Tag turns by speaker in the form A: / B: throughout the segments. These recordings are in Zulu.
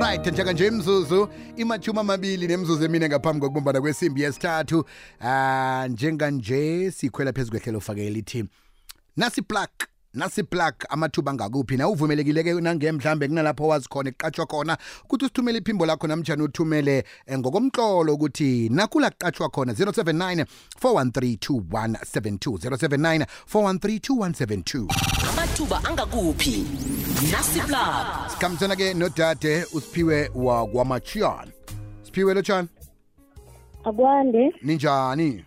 A: right njenganje imzuzu imathumi amabili nemzuzu emine ngaphambi kokubumbana kwesimbi yesithathu. Ah njenganje sikhwela phezu kwehlelo ufake lithi nasi plug nasi plug amathuba angakuphi? Na uvumelekile-ke nangemhlambe kunalapho wazi khona ekuqatshwa khona ukuthi usithumele iphimbo lakho namtshana uthumele eh, ngokomxolo ukuthi nakula kuqatshwa khona 079 413 2172 079 413 2172
B: amathuba angakuphi? Nasiplug.
A: Sikhambisana-ke nodade usiphiwe wakwamachiyana siphiwe lotshani
C: akwande.
A: Ninjani?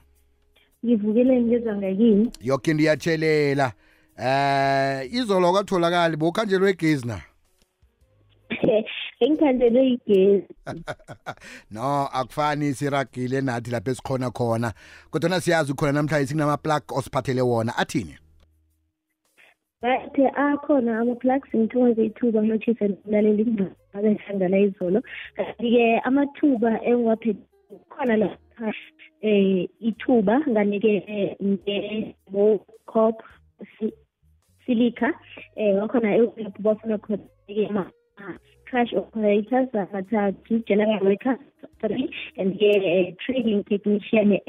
C: Ngivukele ngizwa ngakini
A: yoke into iyatshelela. Eh izolo kwatholakali bowukhanjelwe igezi na
C: engikhandelwe igezi
A: no akufani siragile nathi lapho esikhona khona kodwa siyazi khona namhlanje sinama-plug osiphathele wona athini
C: right akhona ama-plugs ngithokoze ithuba ngilotshisa nomlaleli abehlangana izolo kanti-ke amathuba engiwaphethe khona lapha eh ithuba nganike nge-cop kusikilika e, eh, wako na ewelap wafuna kutegema crash operators abathathu general workers and-ke eh, trading technician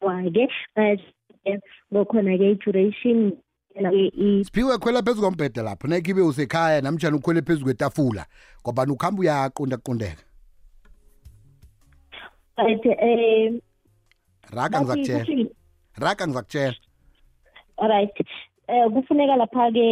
C: wake ngokhona-ke i-duration
A: siphiwe khwela phezu kombhede lapho nakibe usekhaya namjani ukhwele phezu kwetafula ngoba ukuhamba uyaqundaqundeka
C: but um
A: raka ngizakutshela raka ngizakutshela all
C: right. Eh kufuneka lapha ke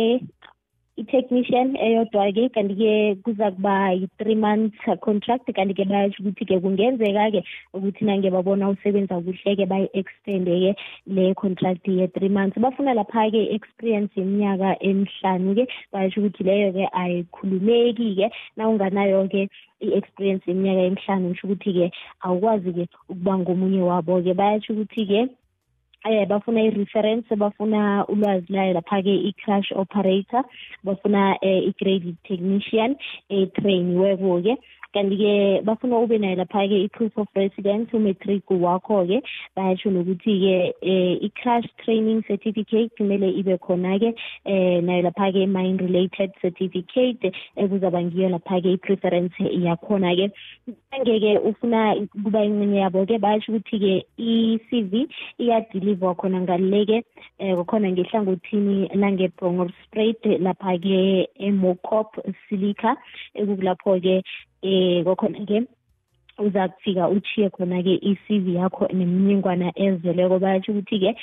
C: i-technician eyodwa-ke kanti-ke kuza kuba yi-three months contract kanti-ke bayasho ukuthi-ke kungenzeka-ke ukuthi nange babona usebenza kuhle-ke bayi-extende-ke le contract ye-three months. Bafuna lapha-ke experience yeminyaka emihlanu-ke bayasho ukuthi leyo-ke ayikhulumeki-ke. Na unganayo-ke i-experience yeminyaka emihlanu ngisho ukuthi-ke awukwazi-ke ukuba ngomunye wabo-ke. Bayasho ukuthi-ke eh bafuna i-reference bafuna ulwazi layo lapha-ke i-crash operator bafuna eh, i-grade technician etrainiweko-ke kanti-ke bafuna ube nayo lapha-ke i-proof of residence umatric wakho-ke. Bayasho nokuthi-ke eh, i-crash training certificate kumele ibe khona-ke eh, nayo lapha-ke mine related certificate ekuzaba ngiyo lapha-ke i-preference yakhona-ke. Angeke ufuna kuba incenye yabo-ke bayasho ukuthi-ke i-cv iyadilivwa khona ngaleke um kukhona ngehlangothini lange-brongosprat lapha-ke emocop silica ekukulapho-ke um kwakhona-ke uza kufika uchiye khona-ke i-cv yakho nemininingwana ezeleko. Bayatsho ukuthi-ke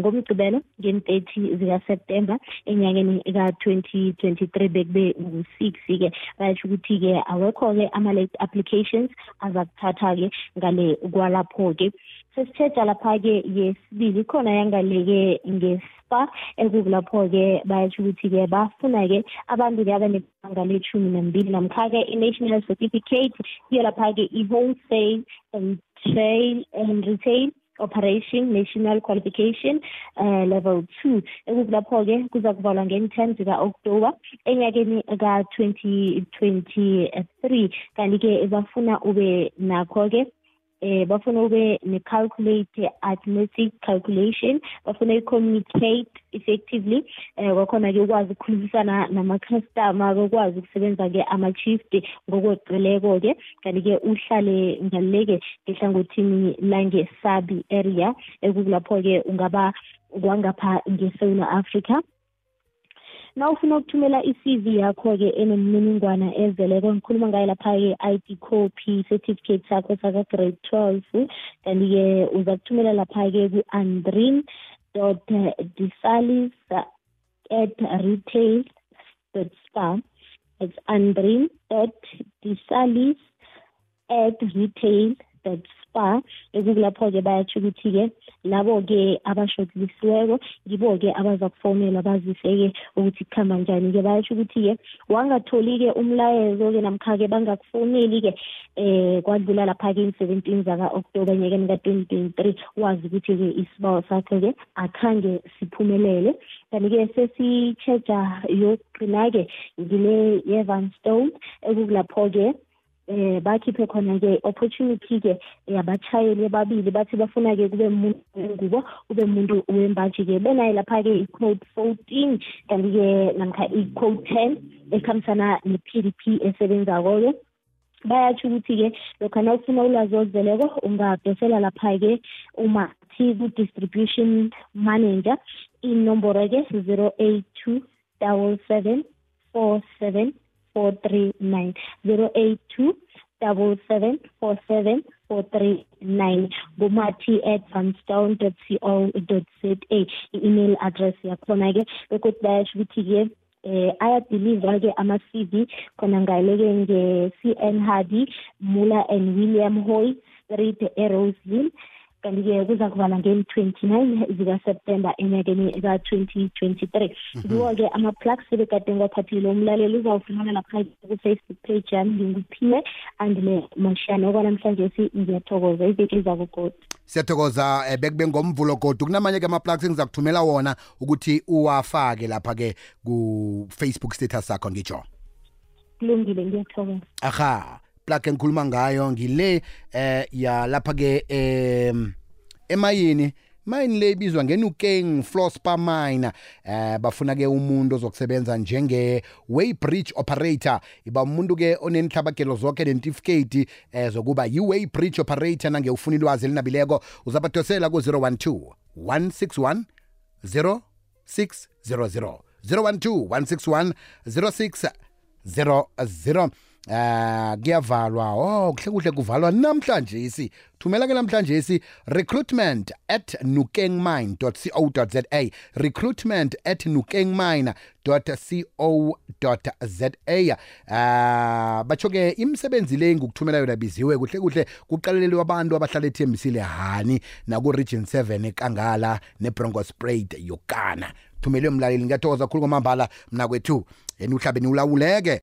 C: ngomgcibelo ngen-thirty zikaseptemba enyakeni ka-twenty twenty-three bekube ngu-six-ke. Bayatsho ukuthi-ke awekho-ke ama-late applications aza kuthatha-ke ngale kwalapho-ke. Sesitshetsha lapha-ke yesibili khona yangaleke ngespa ekukulapho-ke bayatsho ukuthi-ke bafuna-ke abantu-ke abanebanga lethumi nambili. Namkha-ke i-national certificate kuyo lapha-ke i-wholesale and trail and retail operation national qualification uh, level two. Ekukulapho-ke kuza kuvalwa ngen-ten zika-oktoba enyakeni ka-twenty twenty-three. Kanti-ke bafuna ube nakho-ke eh bafuna ube ne-calculate arithmetic calculation bafuna i-communicate effectively eh kwakhona-ke ukwazi ukukhulumisana nama-customer ukwazi ukusebenza-ke ama-shift ngokweqileko-ke. Kanti-ke uhlale ngaluleke ngehlangothini lange-sabi area ekukulapho-ke ungaba kwangapha ngesewula africa. Na ufuna ukuthumela i-cv yakho-ke enemininingwana ezeleko ngikhuluma ngayo lapha-ke i-id copy certificate sakho saka-grade twelve. Kanti-ke uza kuthumela lapha-ke ku-andrin dot desalis at retail dot spa. It's andrin dot desalis at retail dot spa ekukulapho-ke bayatsho ukuthi-ke labo-ke abashortlisiweko ngibo-ke abaza kufonelwa bazise-ke ukuthi kuhamba njani-ke. Bayatsho ukuthi-ke wangatholi-ke umlayezo-ke namkha-ke bangakufoneli-ke eh kwadlula lapha-ke in-seventeen zaka-oktoba enyakeni ka-twenty twenty-three wazi ukuthi-ke isibawo sakho-ke akhange siphumelele. Kanti-ke sesitshetsha yokugcina-ke ngile ye-van stone ekukulapho-ke eh bakhiphe khona-ke opportunity-ke yabatshayeli ababili bathi bafuna-ke kube umuntu wengubo ube umuntu wembaji-ke. Benaye lapha-ke i-code fourteen kanti-ke namkha i-code ten ekhambisana ne-p d p esebenzako-ke. Bayatsho ukuthi-ke lokhu na ufuna ulwazi oluzeleko ungadosela lapha-ke umathi ku-distribution manager. Inomboro-ke zero eight two double seven four seven four three nine zero eight two double seven four seven four three nine. Ngumathi at vanstown dot co dot za i-email address yakhona-ke. Bekuthi bayasho ukuthi-ke eh ayadeliver-ke ama-cv khona ngale-ke nge-c n hardy muller and william hoy street eroseville kanti-ke kuza kuvala ngeli-twenty-nine zikaseptemba enyakeni ka-twenty twenty-three. Ngiwo-ke ama-plugs sebekade ngiwaphathile umlaleli uzawufumana lapha ku-facebook page yami nginguphiwe andile mashane okwanamhlanje si ngiyathokoza. Iveki izakugodi
A: siyathokoza um bekube ngomvulo godi kunamanye-ke ama-plugs engiza kuthumela wona ukuthi uwafake lapha-ke ku-facebook status sakho ngitsho.
C: Kulungile ngiyathokoza.
A: Aha plug engikhuluma ngayo ngile eh yalapha-ke em emayini. Mayini le ibizwa ngenukeng flospa mine eh bafuna-ke umuntu ozokusebenza njenge-way bridge operator. Iba umuntu-ke onenhlabagelo zonke nentifiketi eh zokuba yi-way bridge operator nange ufuna ilwazi elinabileko uzabadosela ku-012 161 0600 012 161 0600 uh kuyavalwa. Oh kuhle kuhle kuvalwa. Namhlanje isi thumela ke namhlanje isi recruitment at nukengmine.co.za recruitment at nukengmine.co.za uh batsho ke imisebenzi le ngukuthumela yona biziwe kuhle kuhle kuqalelelwe abantu abahlala ethembisile hani naku-region 7 ekangala nebroncospruit yokana thumelwe mlaleli ngiyathokoza kakhulu kwamambala mna kwethu yena uhlabeni ulawuleke.